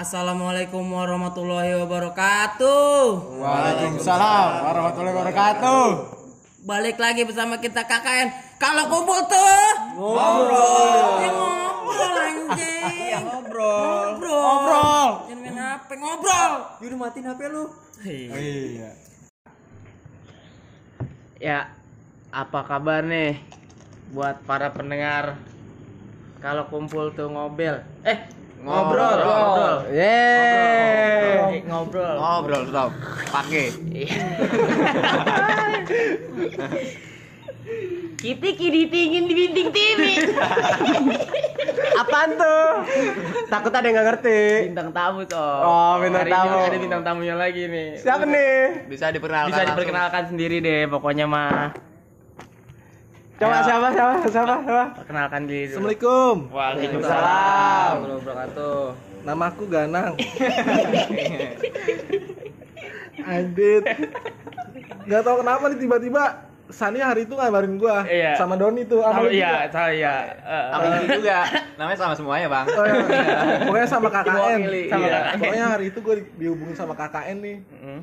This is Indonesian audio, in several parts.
Assalamualaikum warahmatullahi wabarakatuh. Waalaikumsalam warahmatullahi wabarakatuh. Balik lagi bersama kita KKN. Kalau kumpul tuh ngobrol. Ya, ngobrol anjing. ngobrol Ngobrol. Ngobrol. Jangan main HP ngobrol. Yaudah matiin HP lu Iya. Ya, apa kabar nih buat para pendengar? Kalau kumpul tuh ngobel. Eh, ngobrol, ngobrol. Yeay. Ngobrol. Ngobrol stop. Pakai. Kita kini tingin di bintang TV. apaan tuh takut ada yang nggak ngerti Bintang tamu toh. Oh, bintang Hari ini tamu. Ada bintang tamunya lagi nih. siapa nih Bisa diperkenalkan. Bisa diperkenalkan sendiri deh, pokoknya mah. Coba Ayo. siapa siapa siapa siapa Perkenalkan diri dulu. Assalamualaikum. Waalaikumsalam. wabarakatuh. Nama aku Ganang. Adit. Gak tau kenapa nih tiba-tiba Sani hari itu ngabarin gua Iya. sama Doni tuh sama Sama iya, juga. saya. eh, Sama ini juga. Namanya sama semuanya, Bang. Oh, iya. Pokoknya sama KKN. Sama iya. KKN. Pokoknya hari itu gue dihubungin sama KKN nih. mm.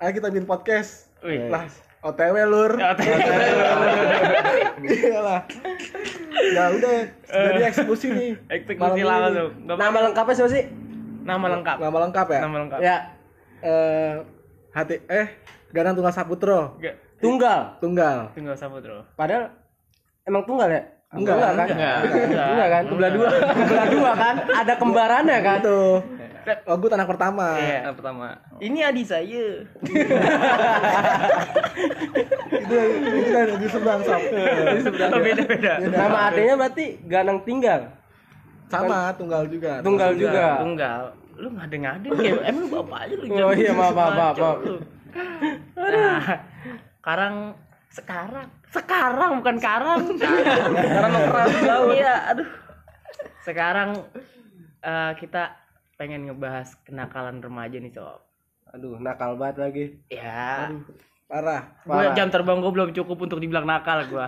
Ayo kita bikin podcast. Wih. Lah, OTW lur. OTW. Iya lah. Ya udah, jadi eksekusi nih. Eksekusi langsung. Nama lengkapnya siapa sih Nama lengkap. Nama lengkap ya? Nama lengkap. ya Eh, hati eh Ganang Tunggal Saputro. Tunggal Tunggal. Tinggal Saputro. padahal emang tunggal ya Enggak, kan enggak. Tunggal kan belah dua belah dua kan ada kembarannya kan Itu. Oh, gue anak pertama. Iya, yang pertama. Ini adik saya. Itu itu kan di seberang sap. Oh, beda-beda. nama adanya berarti ganang tinggal Sama Tunggal juga. tunggal juga Tunggal. Lu ngade-ngade kayak emang lu bapak aja lu. Oh, iya, maaf, maaf, maaf. Nah, sekarang sekarang sekarang bukan karang. Sekarang mau keras Iya, aduh. Sekarang eh, kita pengen ngebahas kenakalan remaja nih, Sob. aduh nakal banget lagi Ya, Parah. gue jam terbang gue belum cukup untuk dibilang nakal gue.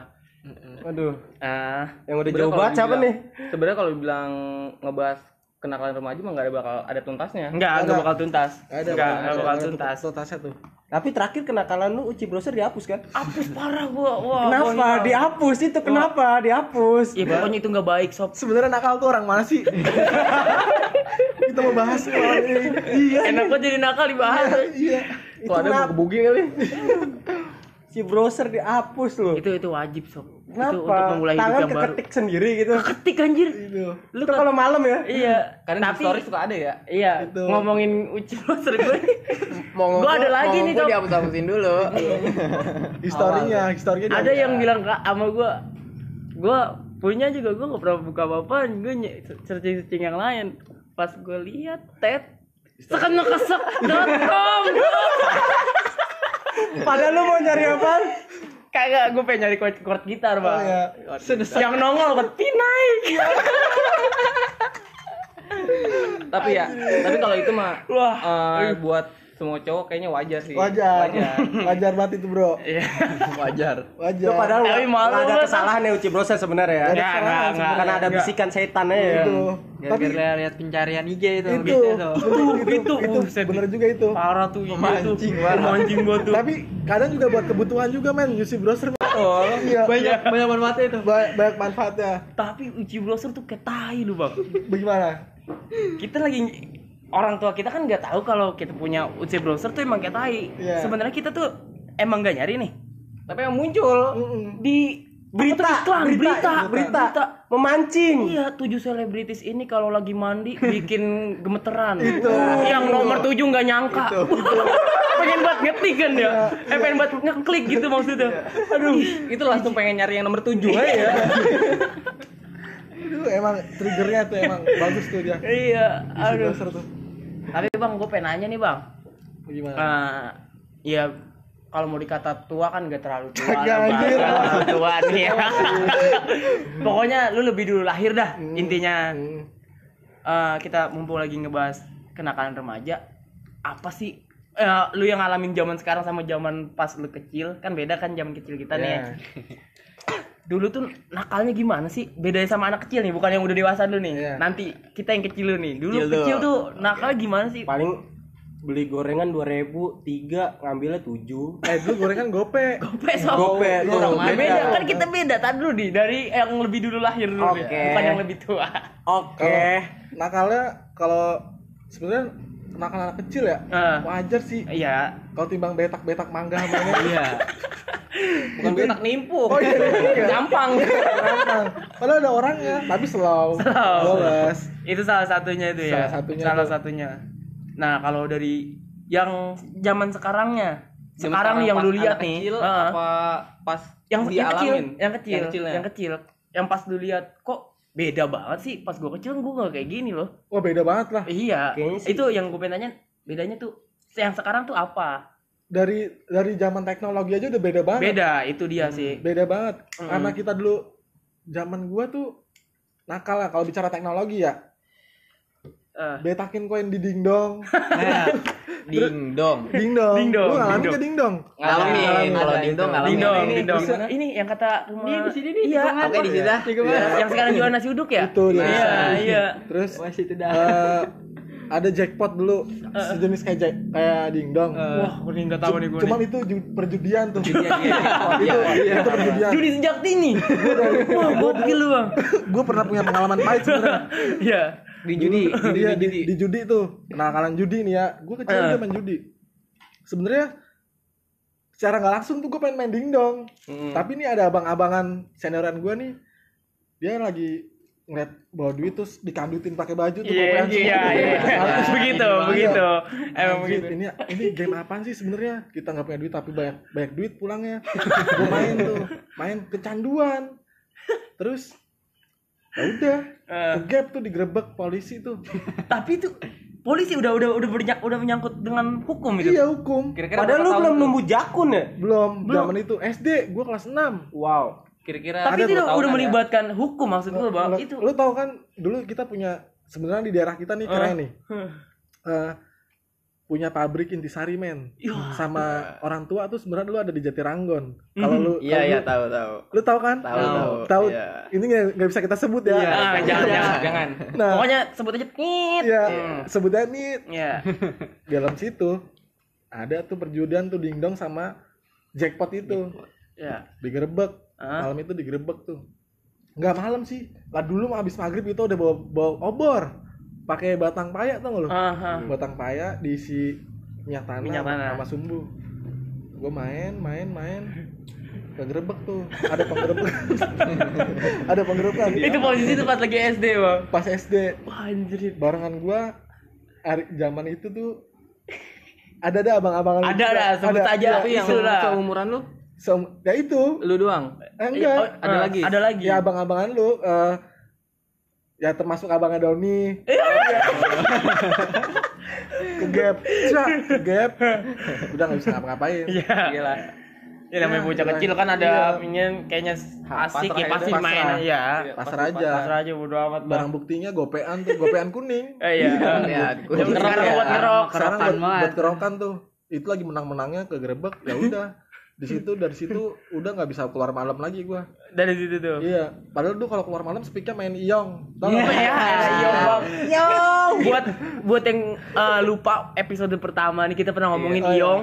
aduh Ah, yang udah jauh banget siapa dibilang- nih Sebenarnya kalau bilang ngebahas kenakalan remaja mah nggak ada bakal ada tuntasnya. enggak, enggak bakal tuntas. Ada, bakal tuntas. Tuntasnya tuh. Tapi terakhir kenakalan lu uci browser dihapus kan Hapus parah gua. Wah, kenapa gua- dihapus itu kenapa dihapus Ya pokoknya itu nggak baik, sob. Sebenarnya nakal tuh orang mana sih? Kita mau bahas malam ini. Iya. Enak kok jadi nakal dibahas. Iya. itu ada buku kali si browser dihapus loh itu itu wajib, sob. Itu untuk kenapa memulai hidup tangan yang baru. keketik sendiri gitu Ketik anjir. Itu. Lu itu kalau malam ya Iya, Karena di tapi story suka ada ya. iya Itu. ngomongin uci browser gue. Mau Gua ada lagi nih, Sob. dihapus-hapusin dulu. Historinya, historinya Ada yang bilang ke sama gua, gua punya juga gua nggak pernah buka apa-apaan, gua nye- searching-searching yang lain. Pas gua lihat tet sekenekesek.com padahal lu mau nyari apa Kagak, gue pengen nyari chord, chord gitar, Bang. iya. Yang nongol peti naik. tapi ya, tapi kalau itu mah Wah. eh, buat semua cowok kayaknya wajar sih. Wajar. Wajar. Wajar banget itu, Bro. Iya. wajar. Wajar. Lu padahal Tapi malu ada kesalahan ya uci browser sebenarnya ya Enggak, enggak, enggak. karena ada bisikan setan ya itu. Tapi Biar lihat pencarian IG itu. itu, Gitu itu, itu, itu, itu, buset. bener juga itu. Parah tuh tuh. Memancing, Memancing gua tuh. Tapi kadang juga buat kebutuhan juga men, UC browser. Oh, Iya. banyak banyak manfaatnya itu. Ba- banyak manfaatnya. Tapi uji browser tuh kayak tai lu, Bang. Bagaimana? Kita lagi orang tua kita kan nggak tahu kalau kita punya uji browser tuh emang kayak tai. Iya. Sebenarnya kita tuh emang nggak nyari nih. Tapi yang muncul Mm-mm. Di berita iklan, berita berita, memancing Iya, tujuh selebritis ini kalau lagi mandi bikin gemeteran. Itu. Yang nomor tujuh nggak nyangka. pengen buat ngetik kan ya? Eh pengen buat ngeklik gitu maksudnya. aduh, itu langsung pengen nyari yang nomor 7 aja ya. Itu emang triggernya tuh emang bagus tuh dia. Iya, UC aduh. tuh. Tapi bang, gue pengen nanya nih bang. Bagaimana? Eh, ya kalau mau dikata tua kan gak terlalu tua anjir. Nggak terlalu tua nih ya. Pokoknya lu lebih dulu lahir dah intinya. Hmm. Eh, kita mumpung lagi ngebahas kenakalan remaja, apa sih eh, lu yang ngalamin zaman sekarang sama zaman pas lu kecil kan beda kan zaman kecil kita nih. Dulu tuh nakalnya gimana sih? Bedanya sama anak kecil nih, bukan yang udah dewasa dulu nih. Iya. Nanti kita yang kecil dulu nih. Dulu Kecil kecil, tuh nakalnya gimana sih? Paling beli gorengan 2000, tiga ngambilnya 7. Eh dulu gorengan gope. Gope sob. Gope, Lu orang Beda. beda. Kan kita beda tadi dulu nih dari yang lebih dulu lahir dulu nih. Oke. Bukan yang lebih tua. Oke. Nakalnya kalau sebenarnya nakal anak kecil ya Ah. wajar sih. Iya. Kalau timbang betak-betak mangga mainnya Iya. Bukan betak nimpuk. Oh iya, iya. Gampang. gampang. Padahal ada orangnya, tapi slow. Slow. Boles. Itu salah satunya itu ya. Salah satunya Salah satunya. Nah, kalau dari yang zaman sekarangnya. Zaman Sekarang yang lu lihat nih, kecil, ah, apa pas yang yang kecil, dialamin? yang kecil, Yang kecil ya? yang kecil, yang pas lu lihat kok beda banget sih pas gua kecil gua nggak kayak gini loh. Wah beda banget lah. Iya, sih- itu yang gue pengen tanya bedanya tuh yang sekarang tuh apa? Dari dari zaman teknologi aja udah beda banget. Beda, itu dia sih. Beda banget. Mm. Karena kita dulu zaman gua tuh nakal lah kalau bicara teknologi ya. Eh, Betakin koin di dingdong. Nah, ding dong. Dingdong. Dingdong, Lu ngalamin dingdong. ke dingdong? Ngalamin. Kalau Ada ding dong itu. ngalamin. Ding dong, Ini ding dong. bisa- Ini yang kata rumah Di sini nih, Iya. Oke di sini dah. Iya, yang sekarang jual nasi uduk ya? Itu dia. Iya, iya. Terus Masih itu dah. eh, ada jackpot dulu sejenis kayak jack, kayak dingdong. Wah, gue nggak tahu nih gue. Cuman itu ju- perjudian tuh. Iya, iya. itu itu perjudian. Judi sejak dini. Wah, gokil lu, Bang. Gue pernah punya pengalaman pahit sebenarnya. Iya. Di judi, di Iya judi. di, di judi tuh kenakalan judi nih ya. Gue kecil udah main judi. Sebenarnya secara nggak langsung tuh gue pengen main dingdong. Mm. Tapi nih ada abang-abangan senioran gue nih. Dia lagi ngeliat bawa duit terus dikandutin pakai baju tuh Iya, gopean iya, semua. iya. Terus Begitu, Iya. begitu. Emang Anjir, begitu. Ini ini game apaan sih sebenarnya? Kita nggak punya duit tapi banyak banyak duit pulangnya. gue main tuh, main kecanduan. Terus ya udah, Eh. kegap tuh digerebek polisi tuh. Tapi itu polisi udah udah udah bernya- udah menyangkut dengan hukum itu. iya hukum. Kira-kira Padahal lu belum nemu jakun ya? Belum, zaman itu SD, gue kelas 6. Wow. Kira-kira Tapi itu udah, udah ya? melibatkan hukum maksud gue, Bang. Itu lu tahu kan dulu kita punya sebenarnya di daerah kita nih keren nih. Eh, punya pabrik intisari men sama orang tua tuh sebenarnya dulu ada di Jatiranggon kalau lu Iya, iya, lu- tahu, tahu. lu tahu kan Tahu, tahu. tahu Iya. ini nggak nggak bisa kita sebut ya Iya, Ah, jangan, jangan, jangan, jangan. nah Pokoknya sebut aja nit. ya sebutnya nih Iya. di dalam situ ada tuh perjudian tuh dingdong sama jackpot itu Iya. digerebek Ah. malam itu digerebek tuh nggak malam sih lah dulu mah habis maghrib itu udah bawa, bawa obor pakai batang paya tau gak lu Aha. batang paya diisi minyak tanah, Minyak tanah. sama sumbu gue main main main kegerebek tuh ada penggerebekan ada penggerebekan Itu posisi itu pas lagi SD, Bang. pas SD Wah, anjir. barengan gua hari zaman itu tuh ada ada abang-abangan Ada, ada, sebut aja. iya. Tapi yang Isu lah. seumuran lu, Sem- ya itu lu doang. eh, Oh, enggak ada ah, lagi? Ada lagi. ya abang-abangan lu eh, ya termasuk abangnya Doni Iya. ke gap Cak, ke gap udah nggak bisa ngapa-ngapain Iya. Gila. Ya namanya Ya, bocah iya. kecil kan ada Iya. ingin kayaknya asik ya ya, pasti main. Iya, pasar pas- aja Pasrah aja bodo amat, barang buktinya gopean tuh gopean kuning Eh, iya. Ya, Buat ngerok, buat ngerok. sekarang buat, banget. buat kerokan tuh itu lagi menang-menangnya ke gerebek ya udah di situ dari situ udah nggak bisa keluar malam lagi gua Dari situ tuh. iya padahal tuh kalau keluar malam speaknya main iong tau Iya, nggak? ya, iya, Bang. Buat buat yang eh, lupa episode pertama nih kita pernah ngomongin Oh, iya. Iong.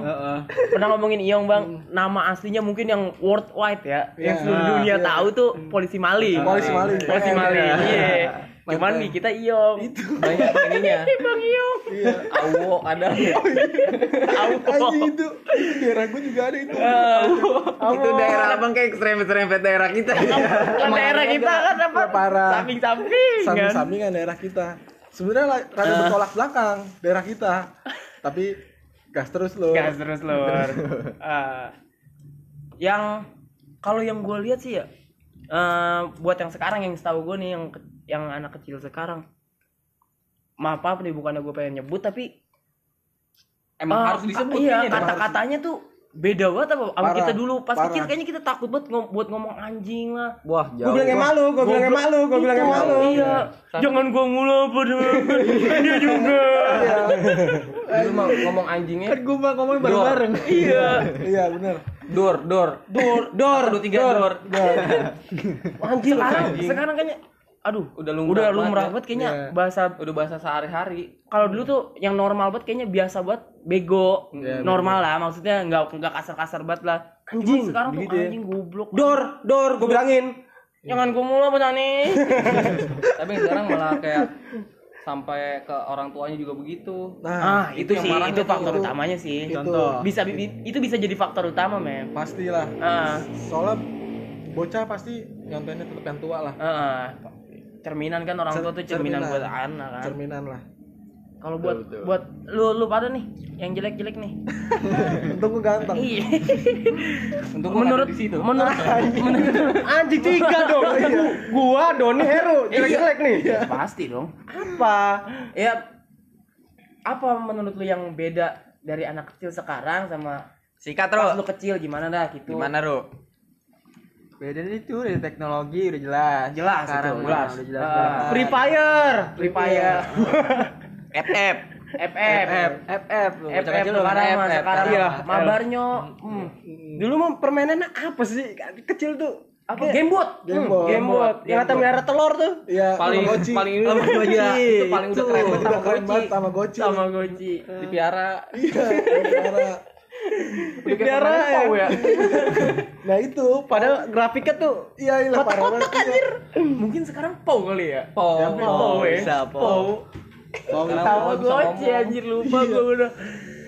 Pernah ngomongin Iong, Bang. Nama aslinya mungkin yang worldwide ya. Yang Iya. seluruh dunia Iya. tahu tuh polisi maling. Polisi maling. Polisi ya. Iya. Cuman nih kita Iong. Banyak ininya. Bang Iong. iya Awo ada. Anjing itu itu daerah gua juga ada itu Itu daerah abang kayak serempet-serempet daerah kita. Kan daerah kita kan apa? Parah. Samping-samping kan. samping-sampingan daerah kita sebenarnya rada bertolak belakang daerah kita tapi gas terus loh Gas terus luar. Ah. yang kalau yang gue lihat sih ya eh, buat yang sekarang yang setahu gue nih yang ke- yang anak kecil sekarang. Maaf apa nih bukannya gue pengen nyebut tapi Emang eh, harus disebut iya kata-katanya tuh beda banget apa sama Parah, kita dulu. Pas parah. kecil kayaknya kita takut banget ngom- buat ngomong anjing lah. Wah, Gue jauh. bilang malu, gue bilang malu, gue bilang malu. iya. Jangan gue mulu pada dia juga Lu mah ngomong anjingnya. Gue mah ngomongin bareng-bareng. iya. Iya bener. Dur, dur. Dur, dor, Satu, dua, tiga, dur. Anjing, sekarang sekarang kayaknya aduh, Udah lumrah udah banget lumrah ya. banget kayaknya Iya. bahasa Udah bahasa sehari-hari. kalau dulu tuh yang normal banget kayaknya biasa banget bego Iya, normal lah maksudnya nggak nggak kasar-kasar banget lah Anjing, Cuman sekarang tuh ya. anjing goblok Dor, dor, gue bilangin. jangan gue mulu apa nih Tapi sekarang malah kayak sampai ke orang tuanya juga begitu. ah itu, yang sih itu faktor utamanya sih Itu. contoh bisa bi- itu bisa jadi faktor utama mem pastilah ah soalnya bocah pasti nyontoinnya tetap yang tua lah ah. Cerminan kan orang Cer- tua tuh cerminan, cerminan. buat anak kan? Cerminan lah. Kalau buat buat lu lu pada nih yang jelek-jelek nih. Untung gue ganteng. Iya. Untuk menurut di situ. menurut menurut Anjing tiga dong. Gua, Doni, Heru, jelek-jelek nih. pasti dong. Apa? ya apa menurut lu yang beda dari anak kecil sekarang sama Sikat, lu kecil? Gimana dah gitu. Gimana, Ro? Beda itu dari teknologi udah jelas. Jelas Sekarang itu, jelas. udah jelas. Banget. Free Fire. Free Fire FF. FF FF. FF sekarang mah FF. sekarang Iya. mabarnyo hmm. Dulu mah permainannya apa sih? Kecil tuh. apa gamebot Gamebot. Gamebot. Yang kata melihara telur tuh. Iya, paling Tamagotchi. paling ini Tamagotchi. itu paling udah keren banget sama banget sama Goci. sama goji dipiara Iya, piara. Dipelihara ya. Nah itu, Padahal grafiknya tuh parah banget. Iya. mungkin sekarang pow kali ya po pow ya bisa, Pow. pow Mau sama goji anjir lupa gue udah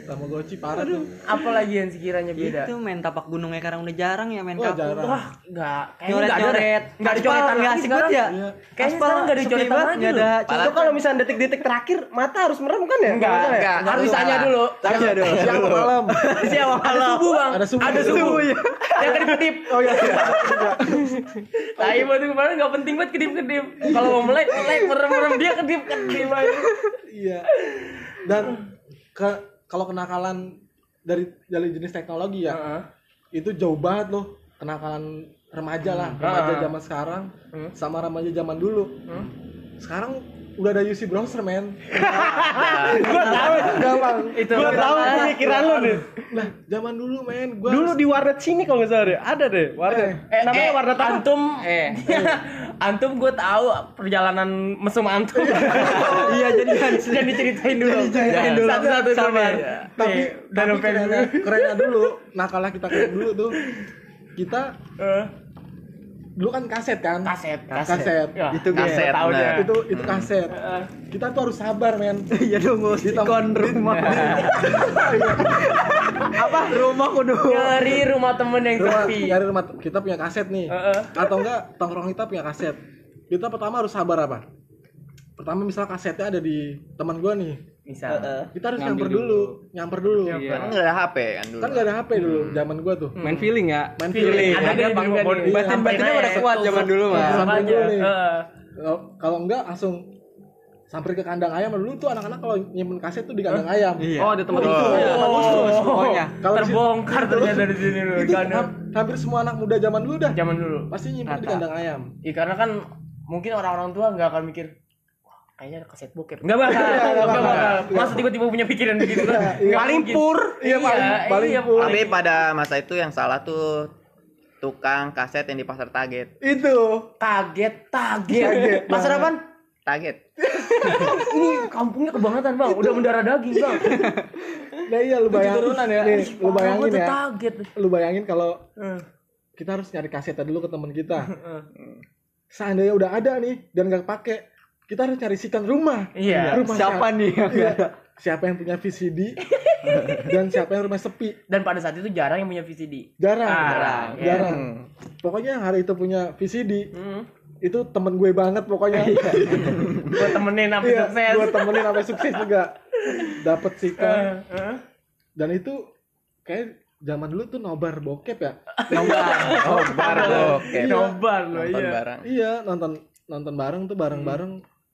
Tamagotchi parah tuh. apalagi yang sekiranya beda Itu main tapak gunungnya sekarang udah jarang ya main Wah, jarang. Wah, enggak. Kayaknya enggak ada. Nyoret-nyoret. Enggak ada coretan nggak lagi asik sekarang. banget ya? Iya. Kayaknya sekarang enggak ada coretan banget, lagi. nggak ada. Itu kalau misalnya detik-detik terakhir mata harus merem kan ya? Enggak, nggak salah ya? enggak. Harus tanya dulu. Tanya dulu. Siang malam. Siapa Ada subuh, Bang. Ada subuh. Ada subuh. Yang kedip-kedip. Oh iya. Tai banget kemarin enggak penting banget kedip-kedip. Kalau mau melek, melek, merem-merem dia kedip-kedip aja. Iya. Dan ke kalau kenakalan dari dari jenis teknologi ya, Heeh. itu jauh banget loh kenakalan remaja lah, remaja zaman sekarang sama remaja zaman dulu. Sekarang udah ada UC browser men. Gua tahu. Gampang. Itu. Gua tahu pemikiran lu deh. Nah, zaman dulu men, gua Dulu di warnet sini kalau nggak salah deh. Ada deh warnet. Eh, Namanya eh, warnet apa? antum eh antum gue tahu perjalanan mesum antum Iya, jadi kan jangan diceritain dulu Diceritain dulu. satu-satu dulu Sabar. nih. tapi dan tapi kerennya, kerennya dulu nakalnya kita keren dulu tuh kita Eh, dulu kan kaset kan? Kaset kaset, Ya, Itu kaset kaset, tahu benar. dia. itu itu kaset. Kita tuh harus sabar men. Iya dong, gue sikon rumah. Apa? Rumah kudu. nyari rumah temen yang rumah sepi. nyari rumah. Kita punya kaset nih. Atau enggak tongkrong kita punya kaset. Kita pertama harus sabar apa? Pertama misal kasetnya ada di teman gua nih misal. Kita harus nyamper dulu, nyamper dulu. Kan nggak ada HP kan dulu. kan nggak ada HP dulu zaman gua tuh. Main feeling ya? Main Feeling. feeling. Ada Ada bang, nih. batin-batinnya Sampai pada naik. kuat zaman dulu mah. Sampai dulu nih. Heeh. kalau enggak langsung sampai ke kandang ayam. Dulu tuh anak-anak kalau nyimpen kaset tuh di kandang ayam. Iya. oh ada tempat Oh. itu. Ya khusus. pokoknya. Kalau terbongkar ternyata di sini loh itu kandang hampir semua anak muda zaman dulu dah. Zaman dulu. Pasti nyimpen di kandang ayam. Iya karena kan mungkin orang-orang tua nggak akan mikir "Wah, kayaknya ada kaset bokep. Nggak bakal Iya, nggak bakal. masa tiba-tiba punya pikiran begitu kan? Nggak Paling pur. Iya, paling- paling iya, pur. Tapi pada masa itu yang salah tuh tukang kaset yang di pasar Target. itu. Kaget kaget pasar apaan Target. ini kampungnya kebangetan bang. Udah mendarah daging bang. Nah iya lu bayangin turunan ya. nih, lu bayangin ya. kaget lu bayangin kalau Eh, kita harus nyari kasetnya dulu ke teman kita. Seandainya udah ada nih dan nggak pakai kita harus cari sikan rumah. Iya. Rumah Siapa? Nih? Yang Iya. siapa yang punya VCD dan siapa yang rumah sepi? Dan pada saat itu jarang yang punya VCD jarang. Jarang, ya. jarang. Pokoknya yang hari itu punya VCD hmm. itu temen gue banget pokoknya. Buat temenin sampai iya sukses. gue temenin sampai sukses juga. Dapet sikan Eh, eh. dan itu kayak zaman dulu tuh nobar bokep ya? Nobar. Nobar. Oke. nobar loh Nonton iya. bareng. iya nonton nonton bareng tuh bareng bareng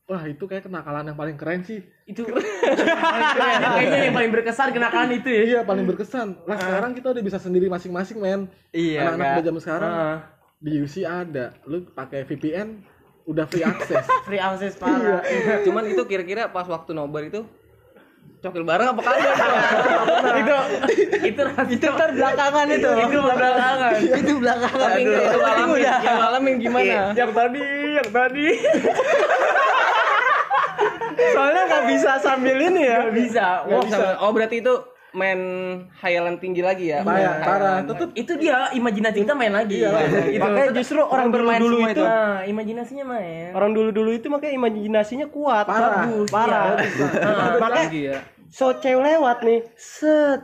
wah itu kayak kenakalan yang paling keren sih. Itu. Paling keren. kayaknya yang paling berkesan kenakalan itu ya. Iya paling berkesan. Lah sekarang kita udah bisa sendiri masing-masing men. Iya. anak-anak udah zaman sekarang Heeh. di UC ada. Lu pakai VPN udah free access. Free access parah. Iya. Cuman itu kira-kira pas waktu nobar itu cokil bareng apa kagak? Itu. Itu itu Ntar belakangan itu. itu belakangan. Itu belakangan. itu ngalamin Udah. yang ngalamin gimana? Yang tadi yang tadi Soalnya nggak bisa sambil ini ya. nggak bisa oh, Wah, oh berarti itu main hayalan tinggi lagi ya Parah, parah. Tetep itu dia imajinasi kita main lagi Iya, itu Makanya justru orang bermain dulu-dulu semua itu- nah imajinasinya main Orang dulu-dulu itu makanya imajinasinya kuat. Parah. Bagus, parah. Nah, makanya tinggi ya so cewek lewat nih. Set.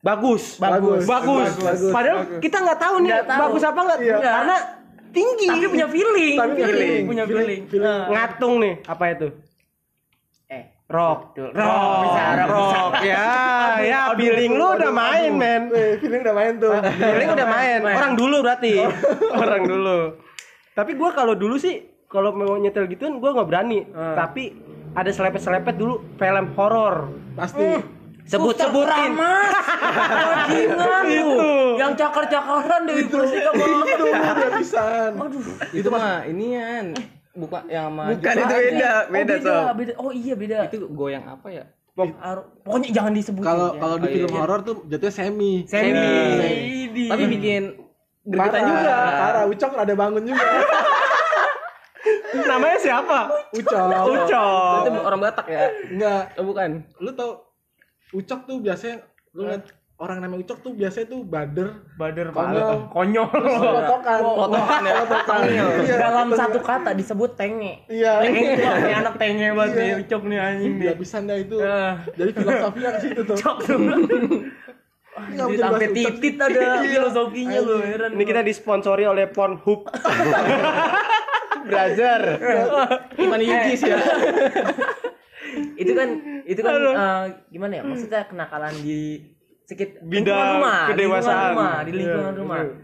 Bagus. Bagus. Bagus. Bagus. Padahal kita nggak tahu nih Nggak tahu. bagus apa enggak. Iya. Karena tinggi. tapi punya feeling Tapi punya feeling. punya feeling, Feeling. Nah. ngatung nih. Apa itu? Eh Rock. rock bisa rock bisa Rock. Ya, ya feeling lu udah main, men. Eh, feeling udah main tuh. Feeling udah main. Orang dulu berarti. Orang dulu. Tapi gua kalau dulu sih kalau mau nyetel gituan gua nggak berani. Tapi ada selepet-selepet dulu film horor. Pasti. Sebut-sebutin. bajingan lu yang cakar-cakaran Dewi Persik sama Itu udah pisan. itu mah inian bukan yang sama Bukan Jepang. itu beda, oh, beda beda, sob. beda oh iya beda itu goyang apa ya pokoknya jangan disebutin Kalau ya. kalau di Oh, iya, film iya. horor tuh jatuhnya semi. Semi. tapi bikin gregetan juga Parah, Ucok ada bangun juga. Namanya siapa? Ucok. Ucok. itu orang Batak ya Enggak, oh bukan lu tau Ucok tuh biasanya lu liat orang namanya Ucok tuh biasanya tuh bader, bader konyol, konyol terus lotokan. Lotokan ya? Lotokan. Iya. dalam satu kata disebut tenge Iya. tenge ini anak tenge banget Iya. nih ucok nih anjing Dia bisa dah itu. Eh. Jadi filosofinya ke situ tuh. Cok tuh. Bisa sampai Ucok. titit ada filosofinya loh heran Ini kita disponsori oleh Pornhub. Brother. Iman Yugis ya itu kan itu kan eh, gimana ya maksudnya kenakalan di sekit Bidang lingkungan rumah di lingkungan kedewasaan. rumah di lingkungan Iya, rumah iya.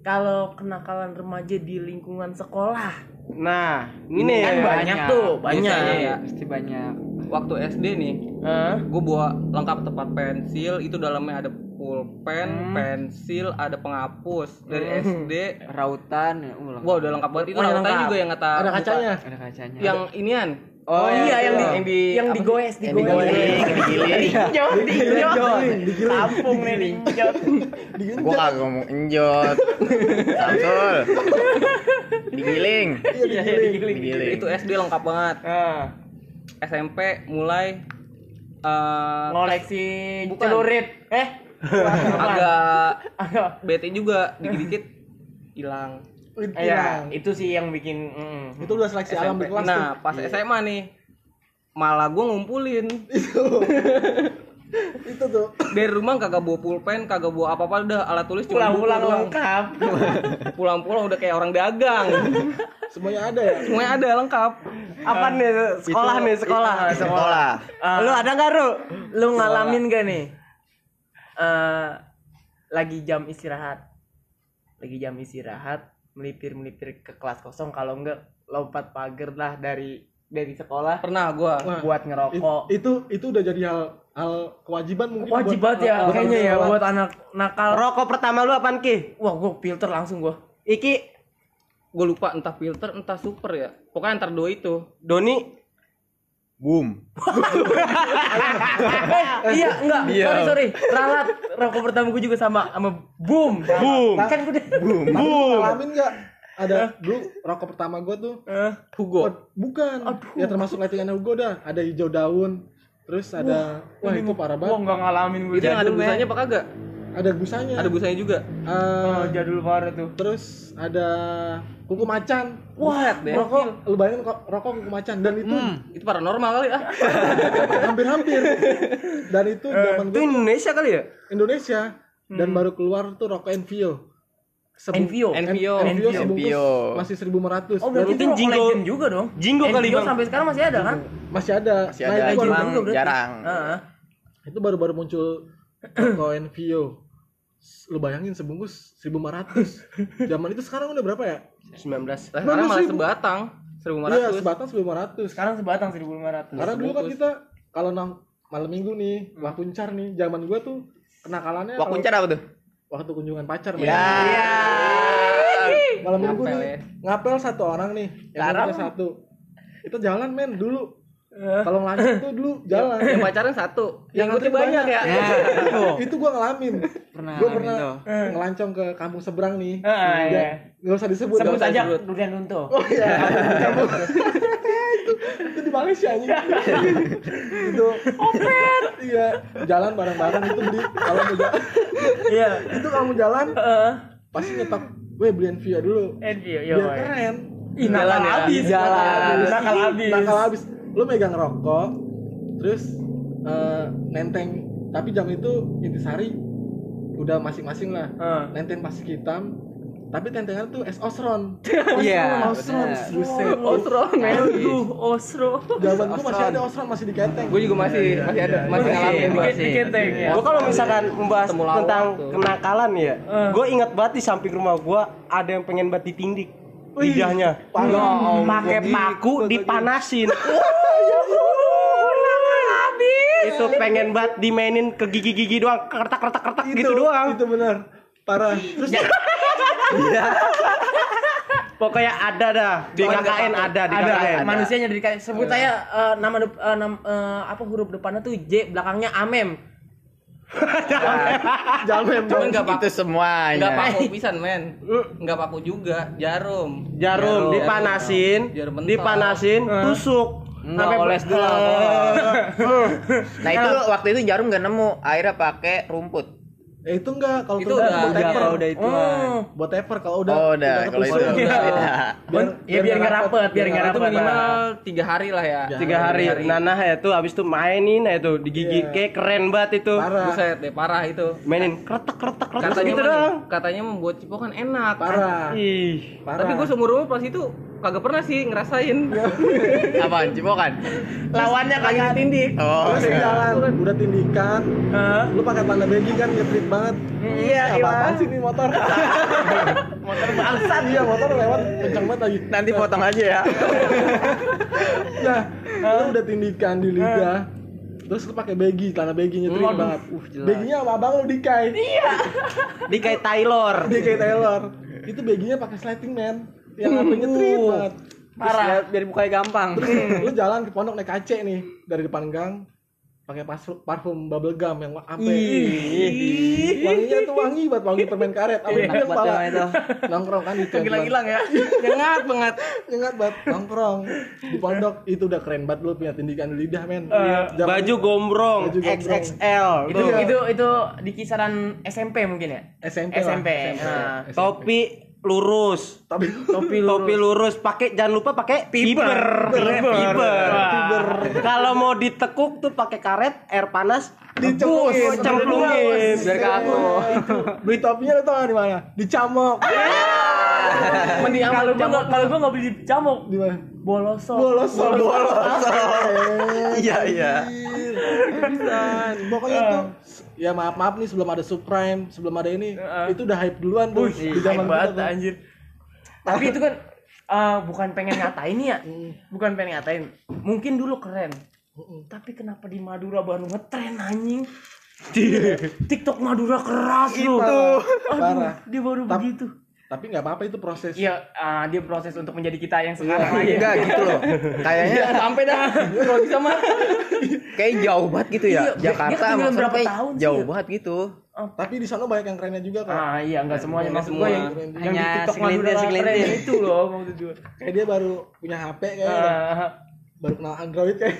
kalau kenakalan remaja di lingkungan sekolah Nah, ini kan banyak tuh banyak Biasanya ya Pasti banyak. waktu SD nih Hah? gue bawa lengkap tempat pensil itu dalamnya ada pulpen pensil ada penghapus dari SD Rautan ya. Uh, Wah udah lengkap banget itu Oh, lengkap. juga yang kata Ada kacanya. ada kacanya. yang inian Oh, iya, yang di yang di yang sih? digoes Yang digoes digiling, Diinjot, diinjot. Kampung nih diinjot. Gua kagak ngomong enjot. Samsul. Digiling. Iya, digiling. Digiling. itu SD lengkap banget Ah, SMP mulai eh, ngoleksi celurit. Eh, agak agak bete juga dikit-dikit hilang Iya, itu sih yang bikin mm. Itu udah seleksi alam di SMP. kelas nah pas SMA nih malah gue ngumpulin tuh. itu tuh. dari rumah kagak bawa pulpen kagak bawa apa-apa udah alat tulis cuma pulang-pulang lengkap. pulang-pulang udah kayak orang dagang Semuanya ada ya. semuanya ada lengkap apa nih sekolah nih sekolah. Sekolah. Ah, Lu ada nggak Ru? lu ngalamin gak nih? eh lagi jam istirahat. Lagi jam istirahat, melipir-melipir ke kelas kosong kalau enggak lompat pagar lah dari dari sekolah pernah gue Wah, buat It- ngerokok. itu itu udah jadi hal hal kewajiban mungkin Wajib buat- ya buat kayaknya ya buat anak nakal. Rokok pertama lu apaan Ki? Wah, gua filter langsung gua. Iki gue lupa entah filter entah super ya pokoknya antar dua itu Doni Boom. Eh, iya, enggak. Sorry, sorry. Ralat rokok pertama gua juga sama sama boom. Boom. Kan gua udah Boom. Boom. ngalamin nggak? Ada dulu rokok pertama gue tuh Eh, Hugo Oh, bukan. Ya termasuk lettingan Hugo dah. Ada hijau daun. Terus ada wah, itu parah gua banget. enggak ngalamin gua. itu yang ada busanya apa kagak Ada busanya. ada busanya juga Eh, Oh, jadul parah tuh. terus ada kuku macan. Wah, deh. Rokok, lu bayangin kok rokok kuku macan dan itu itu paranormal kali ah hampir-hampir. Dan itu zaman itu gue Indonesia kali ya? Indonesia dan baru keluar tuh rokok Envio. Sebu- Envio. Envio. Envio Envio. masih 1500. Oh, berarti Dan itu Itu Jingo- legend juga dong. Jingo kali, Envio Bang. sampai sekarang masih ada kan? masih ada. Masih Nah, ada, itu juga berarti. jarang. Heeh. itu baru-baru muncul rokok Envio. Lu bayangin sebungkus 1500. Zaman itu sekarang udah berapa ya? 19. Lah, sekarang malah 19.000. sebatang Iya, 1500 sebatang 1500. Sekarang sebatang 1500. Karena dulu kan kita kalau nang malam minggu nih, wah kuncar nih, zaman gua tuh kenakalannya Wah, kalau- kuncar apa tuh? waktu kunjungan pacar. Ya. malam minggu Ngapel nih ya. ngapel satu orang nih yang satu itu jalan men dulu Kalau ngelancong tuh dulu jalan. Yang pacaran satu, yang Yang ikutnya banyak ya. itu gua ngalamin. Pernah Gua pernah tuh. ngelancong ke kampung seberang nih. Ah, Ya, iya. Nggak usah disebut. Sebut aja. Durian Runtuh. Oh iya. Kamu itu itu di Malaysia aja. itu Opet. Iya, jalan bareng-bareng itu beli kalau mau jalan. Iya. itu kalau mau jalan Heeh. pasti nyetok gue beliin via dulu. Envio. Biar keren. Ih, nakal ya. habis. Jalan. Nakal habis. Nakal habis. Lu megang rokok, terus eh, nenteng. Tapi jam itu intisari udah masing-masing lah. Heeh. Nenteng plastik hitam. Tapi tentengan tuh es osron. Iya, Osron. bener. Buset. Osro, men. Aduh, Osro. Zaman gua masih ada osron masih diketeng. Gue juga masih masih ada masih ngalamin gua. Dikit diketeng ya. Gua kalau misalkan membahas tentang tuh. kenakalan ya, Eh. gue ingat banget di samping rumah gua ada yang pengen banget ditindik lidahnya. Parah. Pakai paku dipanasin. itu pengen banget dimainin ke gigi-gigi doang, kertak-kertak-kertak gitu doang. Itu benar. Parah. Terus Pokoknya ada dah di KKN ada di ada KKN. manusianya dari kayak sebut saya eh, nama dep- eh, nam- eh, apa huruf depannya tuh J belakangnya Amem jamem Cuman enggak paku Itu semuanya. enggak paku pisan, men. Enggak paku juga, jarum. Jarum dipanasin, Jarum dipanasin, tusuk. Nggak oles dulu. Nah itu waktu itu jarum gak nemu, akhirnya pakai rumput. Eh itu enggak kalau Itu udah udah- buat udah taper. kalau udah itu. oh Buat taper kalau udah Oh udah, kalau itu ketusuk. beda. Biar, ya biar nggak rapet biar nggak Itu rapet minimal tiga hari lah ya. Ya. Tiga hari. Nanah ya tuh abis itu mainin ya tuh digigit Iya. kayak keren banget itu. Parah. Buset deh, parah itu. Mainin kretek kretek kretek Katanya gitu doang. katanya membuat cipokan enak. Parah. Ih. Parah. Tapi gue seumur umur pas itu kagak pernah sih ngerasain. Apaan? Cipokan? Lawannya kagak ditindik. Oh. Terus jalan, udah tindikan, lu pakai tanda begging kan ngetrit banget. Iya, apa apaan sih nih motor? motor bangsat iya motor lewat kenceng banget lagi. Nanti potong aja ya. Nah, lu udah tindikan di lidah. Terus lu pakai begi, tanda begi nyetrit banget. Uh, beginya sama abang lu dikai. Iya. Di kayak Taylor. Dikai Taylor. Itu beginya pakai sliding man. Yang apa nyetrit banget. Parah. Biar bukanya gampang. Terus lu jalan ke pondok naik kace nih dari depan gang pakai parfum, bubble gum yang ampe wanginya tuh wangi banget wangi permen karet banget yang itu. nongkrong kan itu Hilang-hilang ya. Nyengat banget. ingat banget nongkrong di pondok itu udah keren banget lu punya tindikan di lidah men Zaman- baju gombrong Baju gombrong. XXL itu tuh. itu itu di kisaran SMP mungkin ya SMP lah. SMP Nah. Topi lurus. tapi Topi lurus. Topi lurus. Pakai jangan lupa pakai fiber. Fiber. Kalau mau ditekuk tuh pakai karet air panas dicemplungin cemplungin. Biar kaku. beli topinya lu tau gak di mana dicamok mending kalau gua nggak- kalau gua nggak beli camuk di mana bolosok bolos bolos Iya iya. pokoknya tuh ya maaf maaf nih sebelum ada subprime sebelum ada ini itu udah hype duluan tuh di zaman banget kita tuh. anjir tapi itu kan eh, bukan pengen ngatain ya bukan pengen ngatain mungkin dulu keren tapi kenapa di Madura baru ngetren anjing TikTok Madura keras loh. Parah. Aduh, Parah. dia baru Tap- begitu. Tapi nggak apa-apa itu proses Iya, ah, dia proses untuk menjadi kita yang sekarang lagi. Enggak gitu loh. Kayaknya Sampai dah. Kalau bisa mah. kayak jauh banget gitu ya. Iya, Jakarta sama berapa tahun sih jauh ya? banget gitu. tapi di sana banyak yang kerennya juga kok Ah iya, enggak semuanya Nggak maksud semua. gua yang, di Hanya TikTok segelintir, segelintir. itu loh maksud gua. kayak dia baru punya HP kayak Ah, baru kenal Android kayak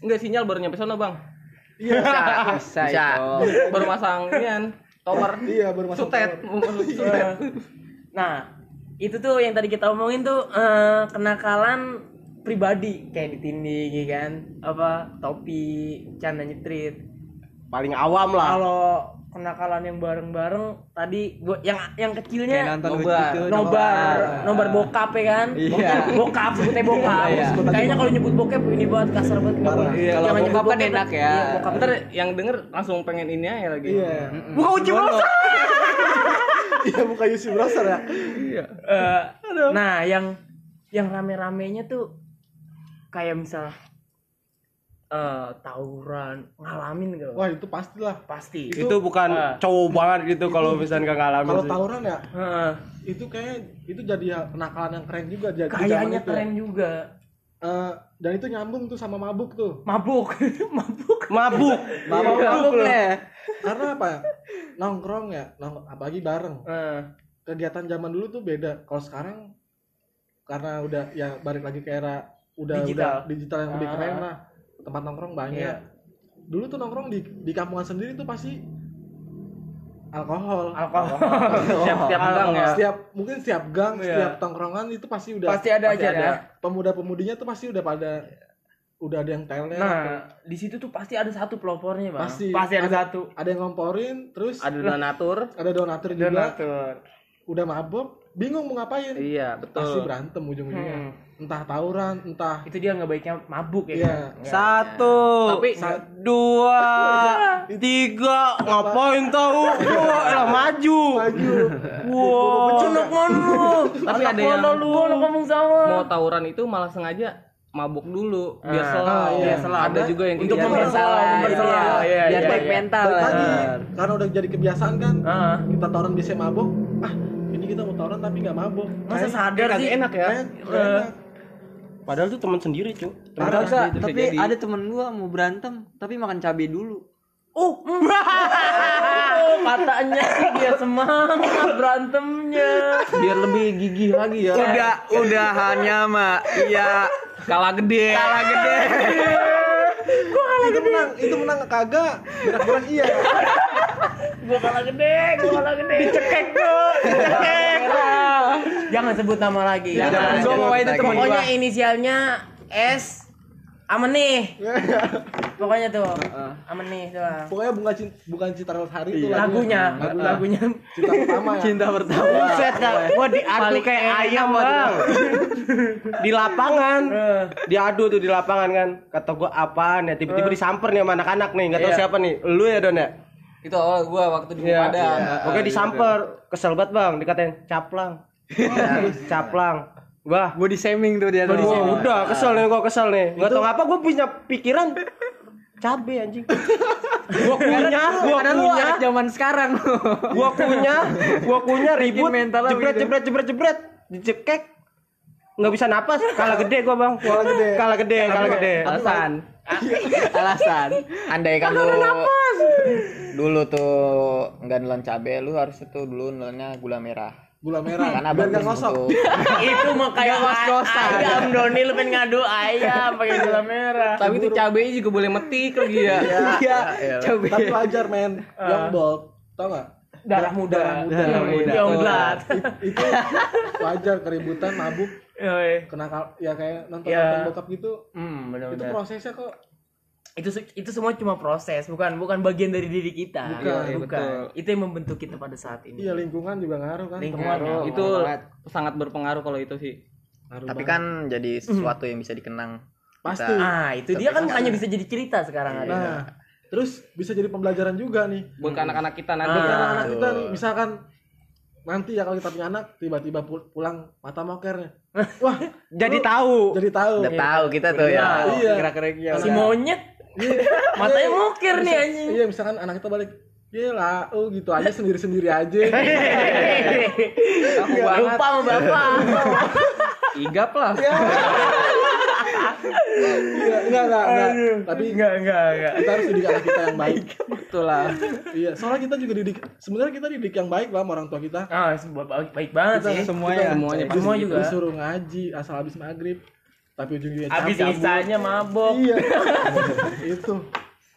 Enggak sinyal baru nyampe sono, Bang. iya Bisa, bisa. Baru masang tower. iya baru masuk Sutet. Sutet. Nah, itu tuh yang tadi kita omongin tuh eh, kenakalan pribadi kayak ditindih ya kan apa topi canda nyetrit Paling awam lah. kalau kenakalan yang bareng-bareng tadi gua yang yang kecilnya Kayak nonton Nobar. gitu. nobar nobar bokap ya kan Iya. bokap sebutnya bokap Iya. kayaknya kalau nyebut bokap ini banget kasar banget nggak boleh Iya, kalau Jangan nyebut bokap kan bokap, enak ya. iya, bokap Ntar yang denger langsung pengen ini aja lagi. iya buka uji iya buka UC browser ya Eh, nah yang yang rame-ramenya tuh kayak misal eh tawuran ngalamin gak wah itu pastilah pasti Itu bukan Ah. cowok banget gitu kalau misalnya nggak ngalamin. kalau tawuran ya Heeh. itu kayak itu jadi ya kenakalan yang keren juga jadi kayaknya itu ya. keren juga Eh, dan itu nyambung tuh sama mabuk tuh Mabuk. Mabuk. Mabuk. Mabuk ya. karena apa ya nongkrong ya nong apalagi bareng Eh, kegiatan zaman dulu tuh beda kalau sekarang karena udah ya balik lagi ke era udah Digital. udah digital yang lebih Ah. keren lah tempat nongkrong banyak Iya. dulu tuh nongkrong di di kampungan sendiri tuh pasti alkohol alkohol. Siap tiap gang ya. setiap mungkin setiap gang Iya. setiap tongkrongan itu pasti udah Pasti ada aja ya. pemuda-pemudinya tuh pasti udah pada udah ada yang teler Nah, di situ tuh pasti ada satu pelopornya, Bang. Pasti. Pasti ada, Ada- satu. ada yang ngomporin terus Ada donatur. ada donatur juga Donatur. udah mabok bingung mau ngapain Iya, pasti betul. berantem ujung-ujungnya Hmm. entah tawuran entah Itu dia nggak baiknya mabuk ya. Iya. kan? Satu, Tapi dua, tiga, ngapain tahu? Wah, elah maju. maju Wow. Lu? Tapi ada yang- lu? Lu ngomong sama. mau tawuran itu malah sengaja mabuk dulu biar Ah, selau. ah, iya. Biar. Ada juga yang untuk gitu. mempersalah, mempersalah. Iya, Iya, biar iya, baik iya. mental. Ya. lagi karena udah jadi kebiasaan kan Ah. kita tawuran biasanya mabok ah ini kita mau tawuran tapi nggak mabok Masa Kayak- sadar sih? enak ya. enak. Padahal tuh teman sendiri, cu. Padahal Bisa tapi jadi. ada temen gua mau berantem tapi makan cabai dulu. Oh, oh, katanya sih dia semangat berantemnya. Biar lebih gigih lagi ya. Udah udahannya mah iya Kalah gede. kalah gede. itu menang itu menang kagak gerak-gerak iya Gua kalah gede, gua kalah gede. Dicekek tuh, dicekek. Jangan sebut nama lagi. Jangan. Gua mau itu temen Pokoknya inisialnya S Amenih. Pokoknya tuh. Amenih doang. pokoknya bunga cinta bukan cinta hari itu Lagunya, lagunya. lagunya. cinta pertama ya Cinta pertama. Buset dah, gua diadu Paling kayak ayam, Bang. Di lapangan. Diadu tuh di lapangan kan. Kata gua apaan ya? Tiba-tiba disamper nih sama anak-anak nih, enggak tahu Iya. siapa nih. Lu ya, Don ya? Itu awal gua waktu di Iya. Padang. Oke disamper, kesel banget bang, dikatain caplang, caplang. Wah, Gua di shaming tuh dia. tuh. Wah, udah kesel nih gua kesel nih. Gak tau ngapa gua punya pikiran cabe anjing. Gua kunyah, gua anak zaman sekarang gua kunyah, gua kunyah ribut, mentalnya jebret begitu. jebret jebret jebret, dicekek. Nggak bisa napas, kalah gede gua bang. Kalah gede. Kalah gede, kalah gede. Alasan. Alasan. Andai kan lu dulu tuh nggak nelan cabe, lu harus tuh dulu nelannya gula merah. Gula merah Karena biar ngosok untuk Itu mah kayak ayam Doni lu pengen ngadu ayam pakai gula merah. Tapi itu cabenya juga boleh metik lagi ya. Iya. Coba. tapi wajar men yang bold tau nggak Darah muda. Darah muda. Yang blood. itu wajar keributan mabuk Yoi. kena ya kayak nonton Ya. nonton bokap gitu Hmm, itu prosesnya kok itu itu semua cuma proses bukan bukan bagian dari diri kita. Bukan, iya, betul. itu yang membentuk kita pada saat ini. Iya lingkungan juga ngaruh kan. Lingkungan, Pengaruh. Itu sangat berpengaruh kalau itu sih. Ngaruh tapi banget. kan jadi sesuatu yang bisa dikenang. pasti. Ah itu dia kan hanya bisa jadi cerita sekarang ada nah terus bisa jadi pembelajaran juga nih. Buat anak-anak kita nanti. Ah, anak-anak kita nih misalkan nanti ya kalau kita punya anak tiba-tiba pul- pulang mata mokernya. Wah Jadi tahu. jadi tahu. Udah tahu kita tuh ya. iya. Gerak-geriknya. si monyet matanya mukir nih anjing iya misalkan anak kita balik Iya lah, oh gitu aja sendiri-sendiri aja. Aku banget. lupa sama bapak Igap lah. Iya, enggak, enggak, enggak. Tapi enggak enggak enggak kita harus didik anak kita yang baik. Betul lah. Iya, soalnya kita juga didik. Sebenarnya kita didik yang baik lah sama orang tua kita. ah sebuah baik, baik banget Kita sih Semuanya. Semuanya Dis- Semua juga. disuruh ngaji asal habis maghrib. Tapi ujung-ujungnya abis cabut. isanya mabok Iya. itu.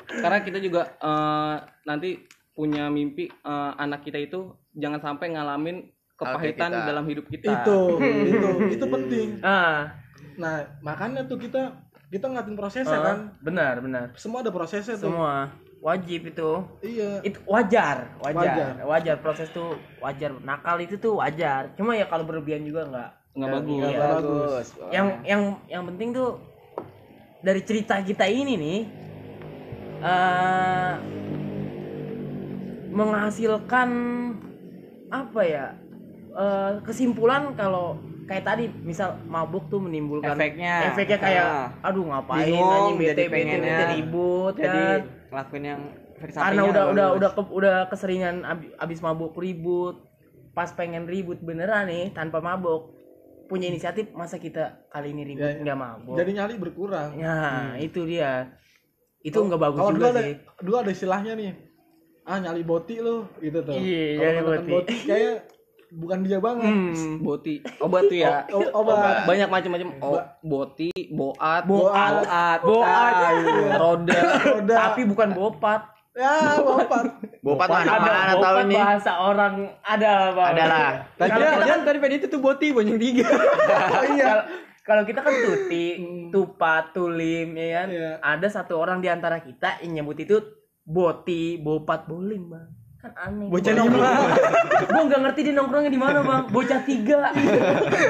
Karena kita juga eh, nanti punya mimpi eh, anak kita itu jangan sampai ngalamin kepahitan kita. dalam hidup kita. Itu, itu, itu penting. ah Nah, makanya tuh kita kita ngeliatin prosesnya ah, kan. benar benar Semua ada prosesnya tuh. semua wajib itu Iya. itu wajar, wajar Wajar. wajar proses tuh wajar nakal itu tuh wajar cuma ya kalau berlebihan juga nggak Nggak bagus. Nggak bagus. yang yang yang penting tuh dari cerita kita ini nih eh menghasilkan apa ya eh, kesimpulan kalau kayak tadi misal mabuk tuh menimbulkan Efeknya. efeknya kayak Ah. aduh ngapain Bingung, bete jadi bete bete ribut Jadi kan ngelakuin yang karena udah udah udah ke- udah keseringan abi- abis mabuk ribut pas pengen ribut beneran nih tanpa mabuk punya inisiatif masa kita kali ini ribut Ya, ya. nggak mabok Jadi nyali berkurang. ya itu dia itu nggak bagus Kalau dulu juga ada sih dulu ada istilahnya nih. Ah nyali boti lu gitu tuh. Iya, nyali makan boti. kayak bukan dia banget. Hmm. Boti. Obat tuh ya. O- obat. Banyak macam-macam. Oh, boti, boat, Boat. boat, Boat. roda. Roda. tapi bukan bopat Ya, bopat. Bopat ada mana tahu bopat nih. bahasa orang ada bang Ada lah. Tadi kita kan tadi itu tuh boti banyak tiga. Kalau- kalau kita kan tuti, tupat, tulim, ya kan. Iya. Ada satu orang di antara kita yang nyebut itu boti, bopat, bolim, bang. Kan aneh. Bocah nongkrong- Gua nggak ngerti dia nongkrongnya di mana, bang. Bocah tiga.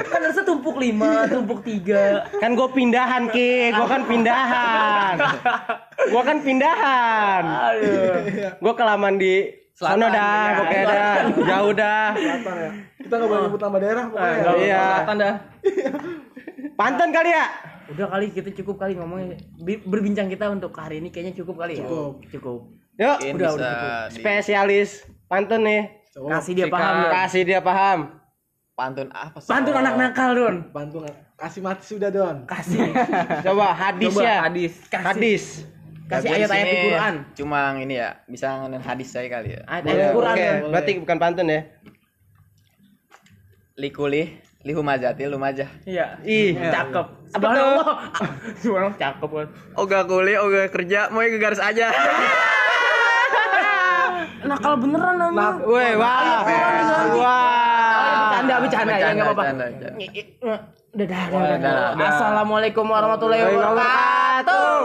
kan harusnya tumpuk lima, tumpuk tiga. Kan gue pindahan ki, gue kan pindahan. gue kan pindahan. Aduh. Gue kelamaan di sono Selatan, dah, iya. pokoknya dah, jauh dah. Selatan ya. Kita nggak boleh nyebut nama daerah pokoknya. ya. Iya. Selatan dah. Pantun kali ya? Udah kali kita cukup kali ngomongnya. Bi- Berbincang kita untuk hari ini kayaknya cukup kali ya. Cukup. Cukup. Yuk, Mungkin udah, bisa udah di- spesialis pantun nih. Coba Kasih dia paham, Don. Kasih dia paham. pantun apa sih? Pantun anak nakal, Don. bantu kasih mati sudah Don. Kasih. Coba hadis Coba ya. hadis. Hadis. Kasih Gua di ayat-ayat di sini Quran. Cuma ini ya, bisa ngenen hadis saya kali ya. Ayat-ayat di Quran. Oke, Don. berarti bukan pantun ya. Likulih, lihu majati lumajah. Iya. Ih, Cakep. tuh? Subhanallah. Subhanallah cakep kan. Oga kuliah, oga kerja, mau ke garis aja. Nakal beneran namanya. Woi, wah. Wah. Bercanda, bercanda ya enggak apa-apa. Dadah. Dadah. Assalamualaikum warahmatullahi wabarakatuh.